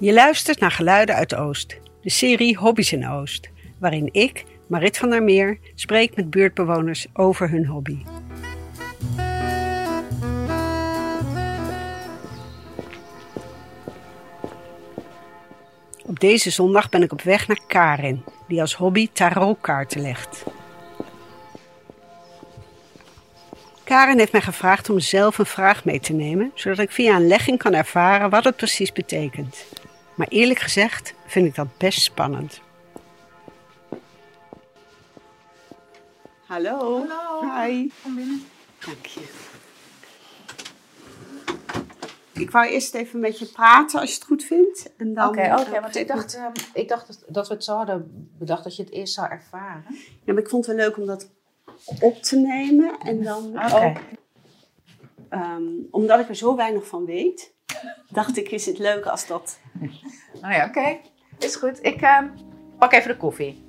Je luistert naar Geluiden uit Oost, de serie Hobby's in Oost, waarin ik, Marit van der Meer, spreek met buurtbewoners over hun hobby. Op deze zondag ben ik op weg naar Karin, die als hobby tarotkaarten legt. Karin heeft mij gevraagd om zelf een vraag mee te nemen, zodat ik via een legging kan ervaren wat het precies betekent. Maar eerlijk gezegd vind ik dat best spannend. Hallo. Hallo. Hi. Kom binnen. Dank je. Ik wou eerst even met je praten als je het goed vindt. En dan, Oké, oké, want ik Ja, dacht, ehm, ik dacht dat, dat we het zo hadden bedacht dat je het eerst zou ervaren. maar ik vond het wel leuk om dat op te nemen. En dan Oké. ook, ehm, omdat ik er zo weinig van weet, dacht ik, is het leuk als dat... Nou ja, oké. Is goed. Ik ehm, pak even de koffie.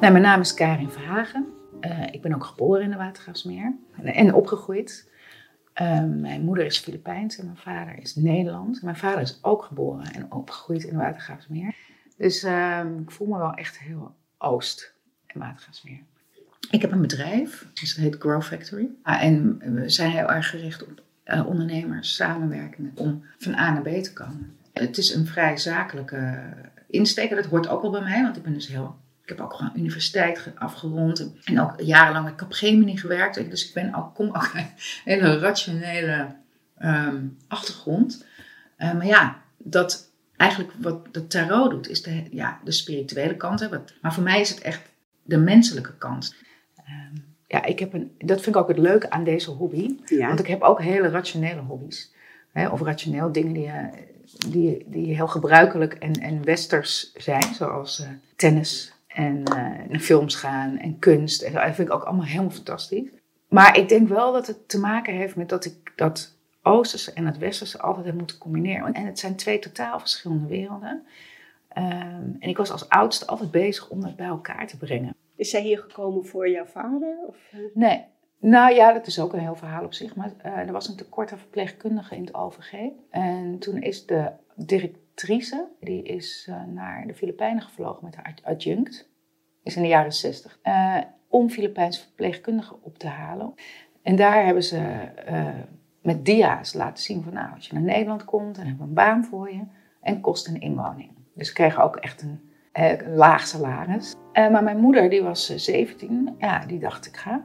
Nou, mijn naam is Karin Verhagen. Eh, ik ben ook geboren in de Watergraafsmeer en, opgegroeid. Eh, mijn moeder is Filipijns en mijn vader is Nederlands. Mijn vader is ook geboren en opgegroeid in de Watergraafsmeer. Dus ehm, ik voel me wel echt heel Oost Watergraafsmeer. Ik heb een bedrijf, dus heet Grow Factory. Ah, en we zijn heel erg gericht op eh, ondernemers, samenwerkingen, om van A naar B te komen. Het is een vrij zakelijke insteek. Dat hoort ook wel bij mij, want ik ben dus heel... Ik heb ook gewoon universiteit ge- afgerond en- ook jarenlang, op Gemini gewerkt. Dus ik ben ook, kom ook een hele rationele ehm, achtergrond. Eh, maar ja, dat eigenlijk wat de tarot doet, is de, ja, de spirituele kant. Hè, maar voor mij is het echt de menselijke kant. Ehm, ja, ik heb een, dat vind ik ook het leuke aan deze hobby. Ja. Want ik heb ook hele rationele hobby's. Hè, of rationeel dingen die, eh, die, die heel gebruikelijk en, en westers zijn. Zoals eh, tennis en eh, naar films gaan en kunst. En zo. dat vind ik ook allemaal helemaal fantastisch. Maar ik denk wel dat het te maken heeft met dat ik dat Oosterse en het Westerse altijd heb moeten combineren. En het zijn twee totaal verschillende werelden. Ehm, en ik was als oudste altijd bezig om dat bij elkaar te brengen. Is zij hier gekomen voor jouw vader? Of, eh? Nee. Nou ja, dat is ook een heel verhaal op zich. Maar eh, er was een tekort aan verpleegkundigen in het OVG. En toen is de directrice, die is eh, naar de Filipijnen gevlogen met haar ad- adjunct. Is in de jaren zestig. eh, om Filipijnse verpleegkundigen op te halen. En daar hebben ze met dia's laten zien van nou, als je naar Nederland komt, dan hebben we een baan voor je. En kost een inwoning. Dus ze kregen ook echt een, eh, een laag salaris. Eh, maar mijn moeder, die was eh, 17, ja, die dacht ik ga.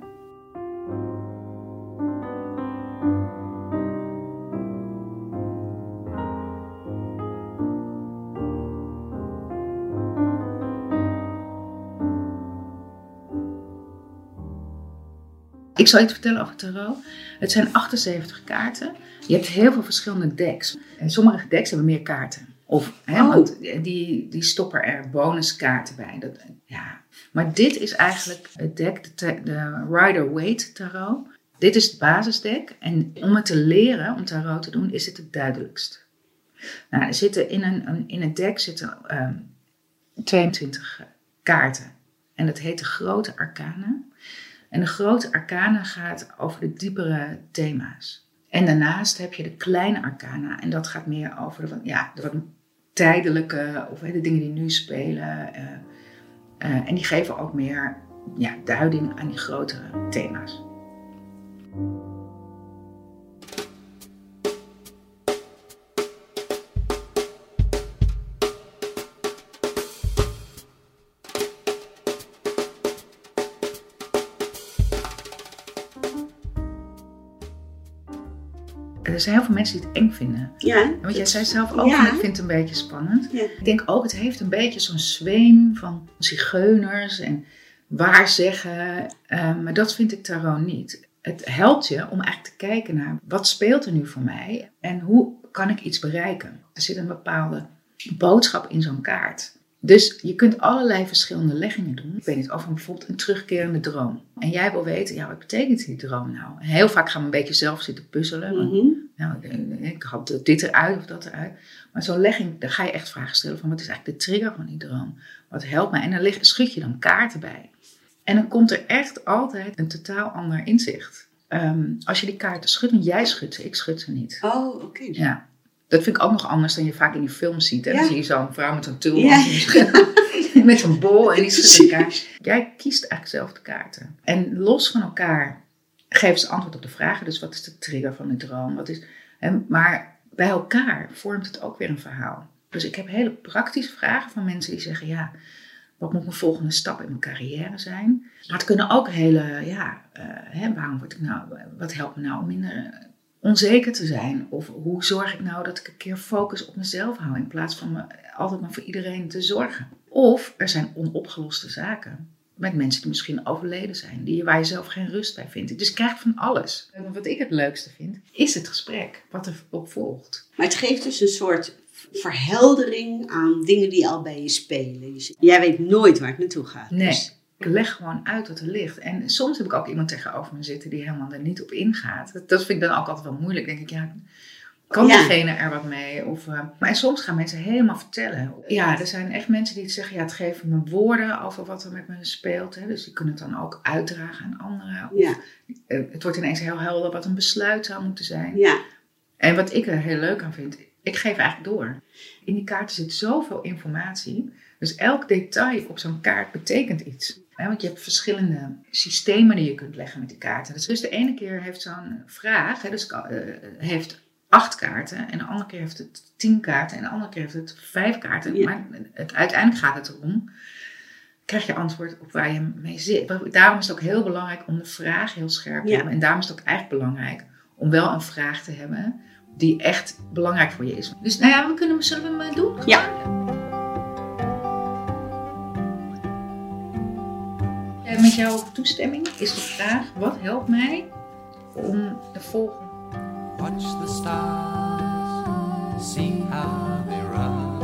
Ik zal iets vertellen over tarot. Het zijn 78 kaarten. Je hebt heel veel verschillende decks. En sommige decks hebben meer kaarten. Of, hè, Oh. want die, die stoppen er bonuskaarten bij. Dat, ja. Maar dit is eigenlijk het deck, de, Rider-Waite tarot. Dit is het basisdeck. En om het te leren, om tarot te doen, is het het duidelijkst. Nou, er zitten in, een, een- in het deck zitten ehm, 22 kaarten. En dat heet de grote arcana. En de grote arcana gaat over de diepere thema's. En daarnaast heb je de kleine arcana. En dat gaat meer over de, ja, de wat tijdelijke, of de dingen die nu spelen. eh, eh, en die geven ook meer ja, duiding aan die grotere thema's. Er zijn heel veel mensen die het eng vinden. Ja. Want jij zei zelf ook, Ja. ik vind het een beetje spannend. Ja. Ik denk ook, het heeft een beetje zo'n zweem van zigeuners en waarzeggen. Uh, maar dat vind ik tarot niet. Het helpt je om eigenlijk te kijken naar wat speelt er nu voor mij en hoe kan ik iets bereiken. Er zit een bepaalde boodschap in zo'n kaart. Dus je kunt allerlei verschillende leggingen doen. Ik weet niet, over bijvoorbeeld een terugkerende droom. En jij wil weten, ja, wat betekent die droom nou? En heel vaak gaan we een beetje zelf zitten puzzelen. Nou, ik- had dit eruit of dat eruit. Maar zo'n legging, daar ga je echt vragen stellen van wat is eigenlijk de trigger van die droom? Wat helpt mij? En dan schud je dan kaarten bij. En dan komt er echt altijd een totaal ander inzicht. Ehm, als je die kaarten schudt, want jij schudt ze, ik schud ze niet. Oh, oké. Ja. Dat vind ik ook nog anders dan je vaak in die films ziet. En Ja. dan zie je zo'n vrouw met een Ja. met een bol en die schudt een kaart. Jij kiest eigenlijk zelf de kaarten. En los van elkaar geven ze antwoord op de vragen. Dus wat is de trigger van de droom? Wat is, en, maar bij elkaar vormt het ook weer een verhaal. Dus ik heb hele praktische vragen van mensen die zeggen: ja, wat moet mijn volgende stap in mijn carrière zijn? Maar het kunnen ook hele, ja, eh, hè, waarom word ik nou, wat helpt me nou om minder eh, onzeker te zijn? Of hoe zorg ik nou dat ik een keer focus op mezelf hou in plaats van me altijd maar voor iedereen te zorgen? Of er zijn onopgeloste zaken met mensen die misschien overleden zijn, die, waar je zelf geen rust bij vindt. Dus je krijgt van alles. En wat ik het leukste vind, is het gesprek wat er op volgt. Maar het geeft dus een soort verheldering aan dingen die al bij je spelen. Dus jij weet nooit waar het naartoe gaat. Nee. Dus- Ik leg gewoon uit wat er ligt. En soms heb ik ook iemand tegenover me zitten die helemaal er niet op ingaat. Dat, dat vind ik dan ook altijd wel moeilijk. denk ik, ja, kan Ja. diegene er wat mee? Of, eh, maar soms gaan mensen helemaal vertellen. Ja, er zijn echt mensen die zeggen, ja, het geven me woorden over wat er met me speelt. Hè. Dus die kunnen het dan ook uitdragen aan anderen. Of, ja, eh, het wordt ineens heel helder wat een besluit zou moeten zijn. ja. En wat ik er heel leuk aan vind, ik geef eigenlijk door. In die kaarten zit zoveel informatie. Dus elk detail op zo'n kaart betekent iets. Hè, want je hebt verschillende systemen die je kunt leggen met die kaarten. Dus, dus de ene keer heeft zo'n vraag, hè, dus, eh, heeft acht kaarten. En de andere keer heeft het tien kaarten. En de andere keer heeft het vijf kaarten. Ja. Maar het, uiteindelijk gaat het erom, krijg je antwoord op waar je mee zit. Daarom is het ook heel belangrijk om de vraag heel scherp te Ja. hebben. En daarom is het ook eigenlijk belangrijk om wel een vraag te hebben die echt belangrijk voor je is. Dus nou ja, we kunnen, zullen we hem eh, doen? Ja. Met jouw toestemming is de vraag, wat helpt mij om de volgende... Watch the stars, see how they run.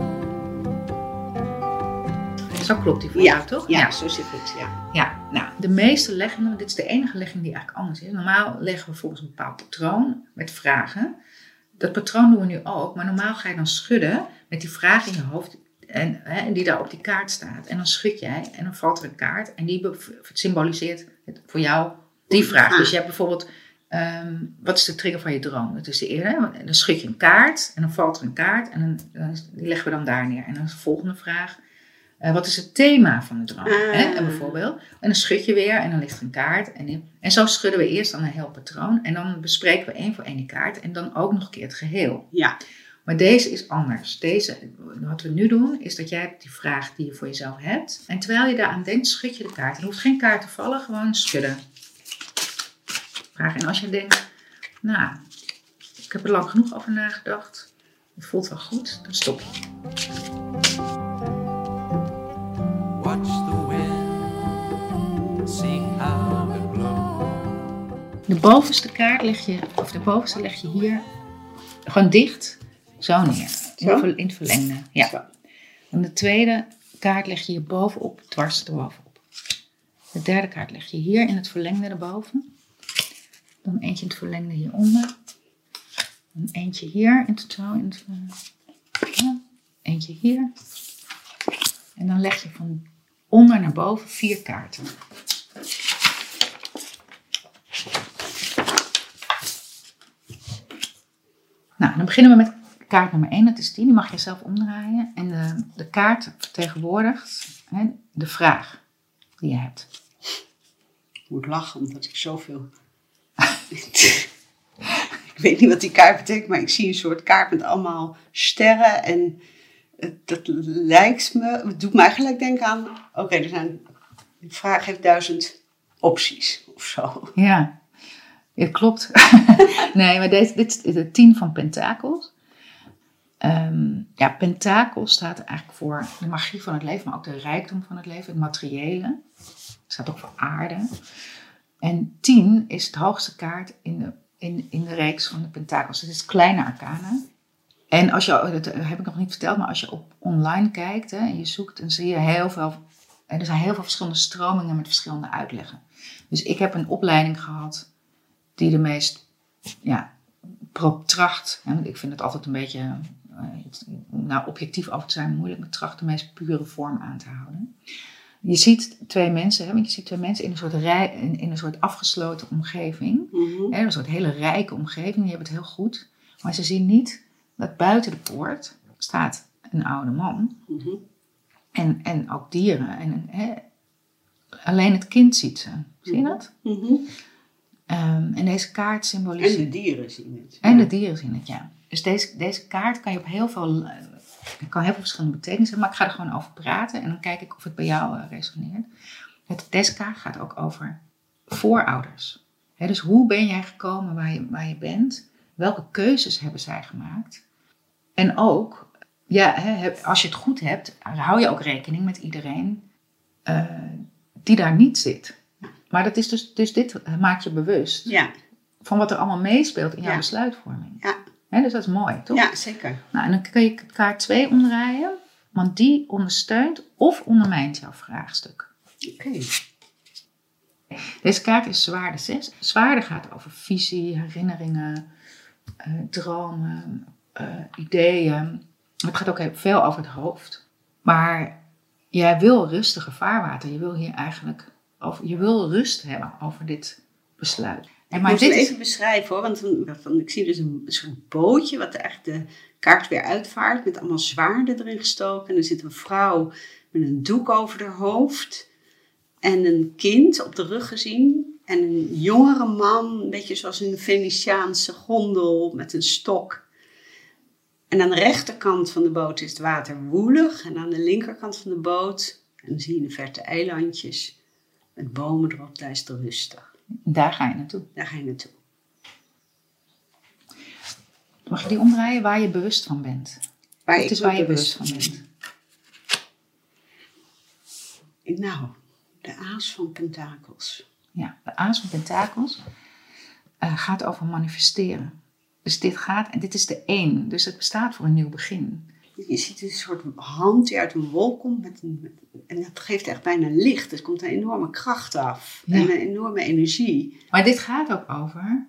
Zo klopt die voor Ja, jou, toch? Ja, zo zit het, ja. Ja, nou, de meeste leggingen, dit is de enige legging die eigenlijk anders is. Normaal leggen we volgens een bepaald patroon met vragen. Dat patroon doen we nu ook, maar normaal ga je dan schudden met die vraag in je hoofd en, hè, en die daar op die kaart staat. En dan schud jij en dan valt er een kaart en die symboliseert het, voor jou die vraag. vraag. Dus je hebt bijvoorbeeld, ehm, wat is de trigger van je droom? Dat is de eerste. En dan schud je een kaart en dan valt er een kaart en dan, die leggen we dan daar neer. En dan is de volgende vraag, eh, wat is het thema van de droom? Ah. Hè? En bijvoorbeeld. En dan schud je weer en dan ligt er een kaart. En, en zo schudden we eerst dan een heel patroon. En dan bespreken we één voor één die kaart. En dan ook nog een keer het geheel. Ja, Maar deze is anders. Deze, wat we nu doen, is dat jij hebt die vraag die je voor jezelf hebt. En terwijl je daaraan denkt, schud je de kaart. Er hoeft geen kaart te vallen, gewoon schudden. Vraag. En als je denkt, nou, ik heb er lang genoeg over nagedacht. Het voelt wel goed, dan stop je. Watch the wind, see how it blows. De bovenste kaart leg je, of de bovenste leg je hier gewoon dicht, zo neer. In, Zo? in het verlengde. Ja. Zo. En de tweede kaart leg je hier bovenop, dwars erbovenop. De derde kaart leg je hier in het verlengde erboven. Dan eentje in het verlengde hieronder. Dan eentje hier in zo in het ja. Eentje hier. En dan leg je van onder naar boven vier kaarten. Nou, dan beginnen we met kaart nummer 1, dat is die. Die mag je zelf omdraaien. En de, de kaart vertegenwoordigt de vraag die je hebt. ik moet lachen omdat ik zoveel... ik weet niet wat die kaart betekent, maar ik zie een soort kaart met allemaal sterren. En het, dat lijkt me, het doet mij gelijk denken aan... Oké, er zijn... De vraag heeft duizend opties of zo. Ja, ja klopt. nee, maar deze, dit is de 10 van Pentakels. Ehm, ja, Pentakel staat eigenlijk voor de magie van het leven, maar ook de rijkdom van het leven, het materiële. Het staat ook voor aarde. En 10 is de hoogste kaart in de, in, in de reeks van de Pentakels. Het is kleine arcana. En als je, dat heb ik nog niet verteld, maar als je op online kijkt hè, en je zoekt, dan zie je heel veel. Er zijn heel veel verschillende stromingen met verschillende uitleggen. Dus ik heb een opleiding gehad die de meest ja, protracht. Hè, ik vind het altijd een beetje, eh, nou objectief over te zijn moeilijk, maar tracht de meest pure vorm aan te houden. Je ziet twee mensen, hè, want je ziet twee mensen in een soort, rij, in, in een soort afgesloten omgeving. Mhm. Hè, een soort hele rijke omgeving, die hebben het heel goed. Maar ze zien niet dat buiten de poort staat een oude man. Mhm. En, en ook dieren. En, hè, alleen het kind ziet ze. Zie je dat? Mhm. Ehm, en deze kaart En symboliseert... de dieren zien het. En de dieren zien het, ja. Dus deze, deze kaart kan je op heel veel, eh, kan heel veel verschillende betekenissen hebben, maar ik ga er gewoon over praten en dan kijk ik of het bij jou eh, resoneert. Het, kaart gaat ook over voorouders. Dus hoe ben jij gekomen waar je, waar je bent? Welke keuzes hebben zij gemaakt? En ook, ja, als je het goed hebt, hou je ook rekening met iedereen eh, die daar niet zit. Maar dat is dus, dus dit maakt je bewust Ja, van wat er allemaal meespeelt in jouw Ja. besluitvorming. ja, Dus dat is mooi, toch? ja, zeker. Nou, en dan kun je kaart 2 omdraaien, want die ondersteunt of ondermijnt jouw vraagstuk. Oké. Deze kaart is zwaarde 6. Zwaarde gaat over visie, herinneringen, eh, dromen, eh, ideeën. Het gaat ook heel veel over het hoofd. Maar jij wil rustige vaarwater. Je wil hier eigenlijk over, je wil rust hebben over dit besluit. En Ik maar moet dit is, even beschrijven hoor, want van, ik zie dus een soort bootje wat eigenlijk de kaart weer uitvaart met allemaal zwaarden erin gestoken. En er zit een vrouw met een doek over haar hoofd en een kind op de rug gezien. En een jongere man, een beetje zoals een Venetiaanse gondel met een stok. En aan de rechterkant van de boot is het water woelig. En aan de linkerkant van de boot, en dan zie je in de verte eilandjes met bomen erop, daar is het rustig. Daar ga je naartoe. Daar ga je naartoe. Mag je die omdraaien waar je bewust van bent? Waar Het is waar je bewust van bent. Nou, de aas van pentakels. Ja, de aas van pentakels eh, gaat over manifesteren. Dus dit gaat, en dit is de één, dus het bestaat voor een nieuw begin. Je ziet een soort hand die uit een wolk komt. Met een, met- en dat geeft echt bijna licht. Er komt een enorme kracht af. Ja. En een enorme energie. Maar dit gaat ook over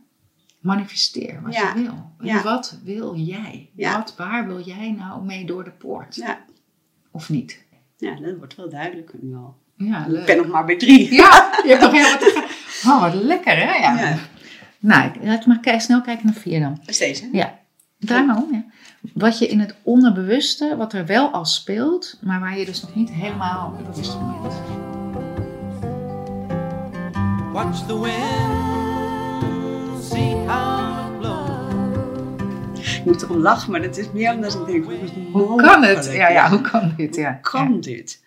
manifesteer wat Ja, je wil. Ja. Wat wil jij? Wat, waar wil jij nou mee door de poort? Ja, Of niet? ja dat wordt wel duidelijker nu al. Ja, Ik ben nog maar bij drie. Ja, je hebt nog heel wat te gaan. Oh, wat lekker hè? Ja. Ja. Nou, ik- laten we maar snel kijken naar vier dan. Dat is deze. Ja, draai maar om. Ja. Wat je in het onderbewuste, wat er wel al speelt, maar waar je dus nog niet helemaal bewust van bent. Watch the wind, see how it blows. Ik moet erom lachen, maar dat is meer omdat ik denk, hoe, kan het? Ja, ja, hoe kan dit? Ja. Hoe kan Ja. dit?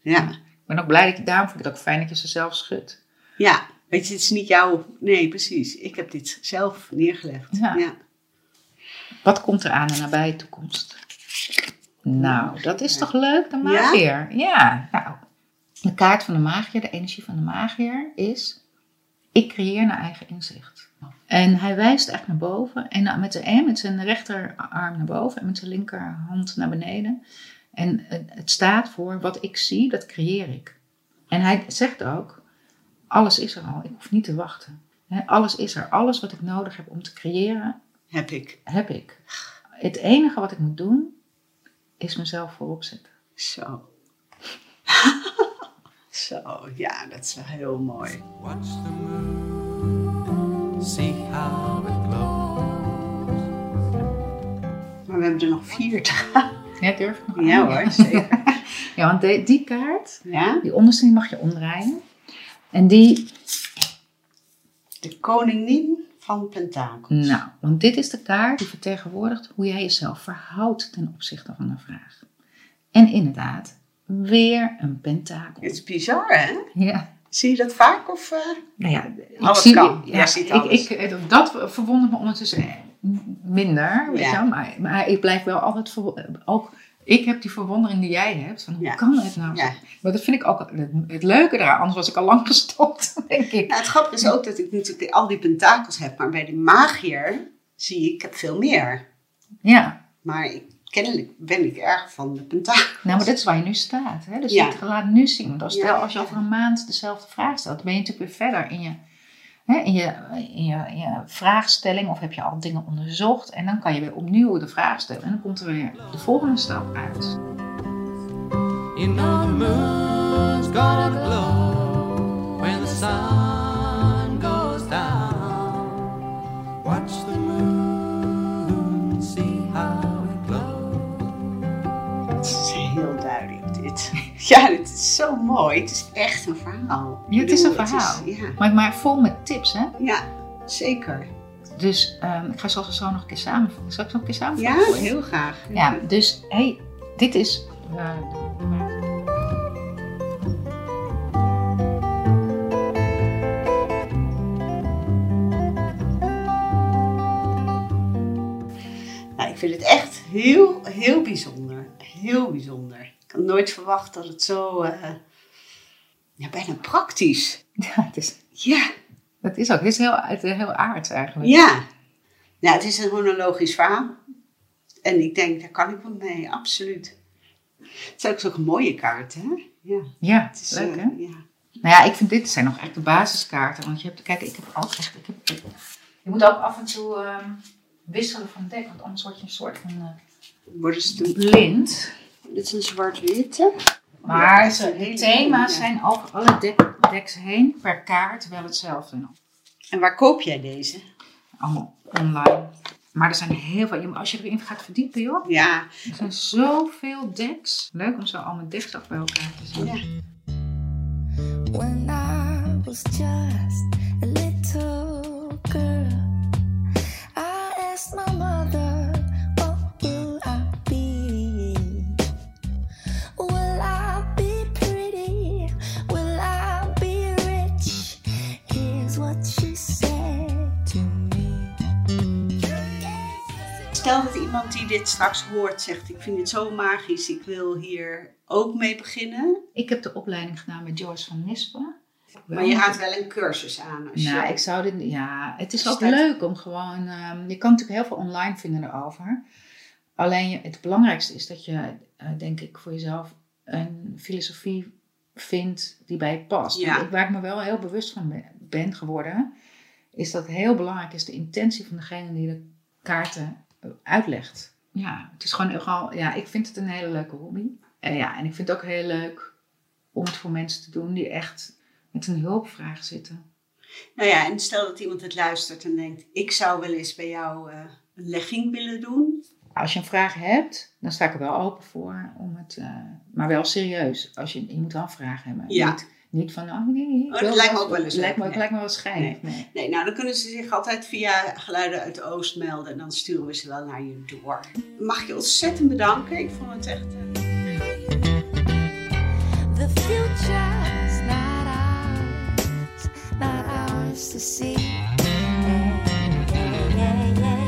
Ja. Ik ben ook blij dat je, daarom vind ik het ook fijn dat je ze zelf schudt. ja, weet je, het is niet jouw... Nee, precies. Ik heb dit zelf neergelegd. Ja. ja. Wat komt er aan in de nabije toekomst? Nou, dat is toch leuk, de magier? Ja. nou. De kaart van de magier, de energie van de magier is... Ik creëer naar eigen inzicht. En hij wijst echt naar boven. En nou, met, met zijn rechterarm naar boven en met zijn linkerhand naar beneden. En het staat voor wat ik zie, dat creëer ik. En hij zegt ook, alles is er al. Ik hoef niet te wachten. Alles is er. Alles wat ik nodig heb om te creëren, Heb ik. heb ik. Het enige wat ik moet doen, is mezelf voorop zetten. Zo. Zo, ja, dat is wel heel mooi. Watch the moon, see how it glows. Maar we hebben er nog vier te gaan. Ja, durf ik nog aan? Ja hoor, zeker. Ja, want die kaart, Ja? die onderste, die mag je omdraaien. En die, De koningin van pentakels. nou, want dit is de kaart die vertegenwoordigt hoe jij jezelf verhoudt ten opzichte van een vraag. En inderdaad, weer een pentakel. Het is bizar, hè? Ja, Zie je dat vaak? Of, eh? nou ja, ik Alles zie, kan. Ja, Jij ziet ik, alles. ik, dat verwondert me ondertussen minder, weet Ja. je wel. Maar, maar ik blijf wel altijd, ook ik heb die verwondering die jij hebt, van hoe Ja. kan het nou? Ja. Maar dat vind ik ook het, het leuke eraan, anders was ik al lang gestopt, denk ik. Nou, het grappige is ook dat ik natuurlijk al die pentakels heb. Maar bij de magier zie ik, ik heb veel meer. Ja, Maar ik, kennelijk ben ik erg van de pentakels. nou, maar dit is waar je nu staat. Hè? Dus Ja. je laat nu zien. Want als, stel, als je over een maand dezelfde vraag stelt, ben je natuurlijk weer verder in je, hè, in, je, in, je, je, vraagstelling of heb je al dingen onderzocht. En dan kan je weer opnieuw de vraag stellen en dan komt er weer de volgende stap uit. In Ja, is zo mooi. Het is echt een verhaal. Ja, het is een verhaal. ja, Maar, maar vol met tips, hè? ja, zeker. Dus ehm, ik ga zoals zo nog een keer samenvatten. Zal ik nog een keer samenvatten? Ja, heel graag. Ja, dus hey, dit is. Nou, ik vind het echt heel, heel bijzonder. Heel bijzonder. Ik had nooit verwacht dat het zo, eh, ja, bijna praktisch. ja, het is, Ja, het is ook. Het is heel, het is heel aards eigenlijk. ja. Nou, het is een chronologisch verhaal. En ik denk, daar kan ik wat mee, absoluut. Het is ook zo'n mooie kaart, hè? Ja, Ja, het is, leuk eh, hè? ja. Nou ja, ik vind dit zijn nog echt de basiskaarten. Want je hebt, kijk, ik heb ook echt. Ik heb, je moet ook af en toe ehm, wisselen van dek, want anders word je een soort van eh, Worden ze blind. Dit is een zwart-witte. Maar Ja, de thema's zijn over alle dek, deks heen per kaart wel hetzelfde. En waar koop jij deze? Allemaal online. Maar er zijn heel veel. je- Als je erin gaat verdiepen, joh. Ja, Er zijn zoveel decks. Leuk om zo allemaal decks ook bij elkaar te zien. ja. When I was just a little girl, dit straks hoort zegt, ik vind dit zo magisch, ik wil hier ook mee beginnen. Ik heb de opleiding gedaan met Joyce van Nispen. Maar je gaat wel een cursus aan. Als Nou, je... ik zou dit. Ja, het is ook leuk om gewoon. ehm, je kan natuurlijk heel veel online vinden erover. Alleen je, het belangrijkste is dat je, eh, denk ik, voor jezelf een filosofie vindt die bij je past. Ja. Ik- Waar ik me wel heel bewust van ben, ben geworden, is dat het heel belangrijk is de intentie van degene die de kaarten eh, uitlegt. Ja, het is gewoon nogal. Ja, ik vind het een hele leuke hobby. En ja, en ik vind het ook heel leuk om het voor mensen te doen die echt met een hulpvraag zitten. Nou ja, en stel dat iemand het luistert en denkt, ik zou wel eens bij jou eh, een legging willen doen. Als je een vraag hebt, dan sta ik er wel open voor. Om het, eh, maar wel serieus. Als je, je moet wel een vraag hebben. Ja. Niet, niet van, oh nee. ik dat lijkt me ook wel eens Lijkt me, nee. lijkt me wel schijnig. Nee. Nee, nou dan kunnen ze zich altijd via geluiden uit de Oost melden en dan sturen we ze wel naar je door. Mag ik je ontzettend bedanken. Ik vond het echt... eh, The future's not ours, not ours to see. Yeah, yeah, yeah.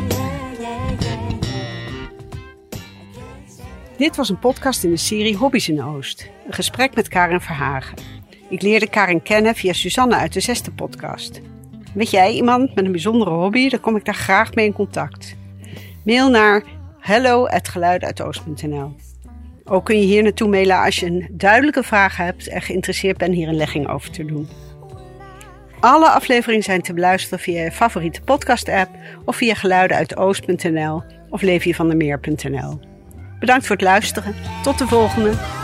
Dit was een podcast in de serie Hobby's in de Oost. Een gesprek met Karin Verhagen. Ik leerde Karin kennen via Suzanne uit de zesde podcast. Weet jij iemand met een bijzondere hobby? Dan kom ik daar graag mee in contact. Mail naar hello@geluidenuitoost.nl. Ook kun je hier naartoe mailen als je een duidelijke vraag hebt en geïnteresseerd bent hier een legging over te doen. Alle afleveringen zijn te beluisteren via je favoriete podcast-app of via geluidenuitoost.nl of leefjevandermeer.nl. Bedankt voor het luisteren. Tot de volgende.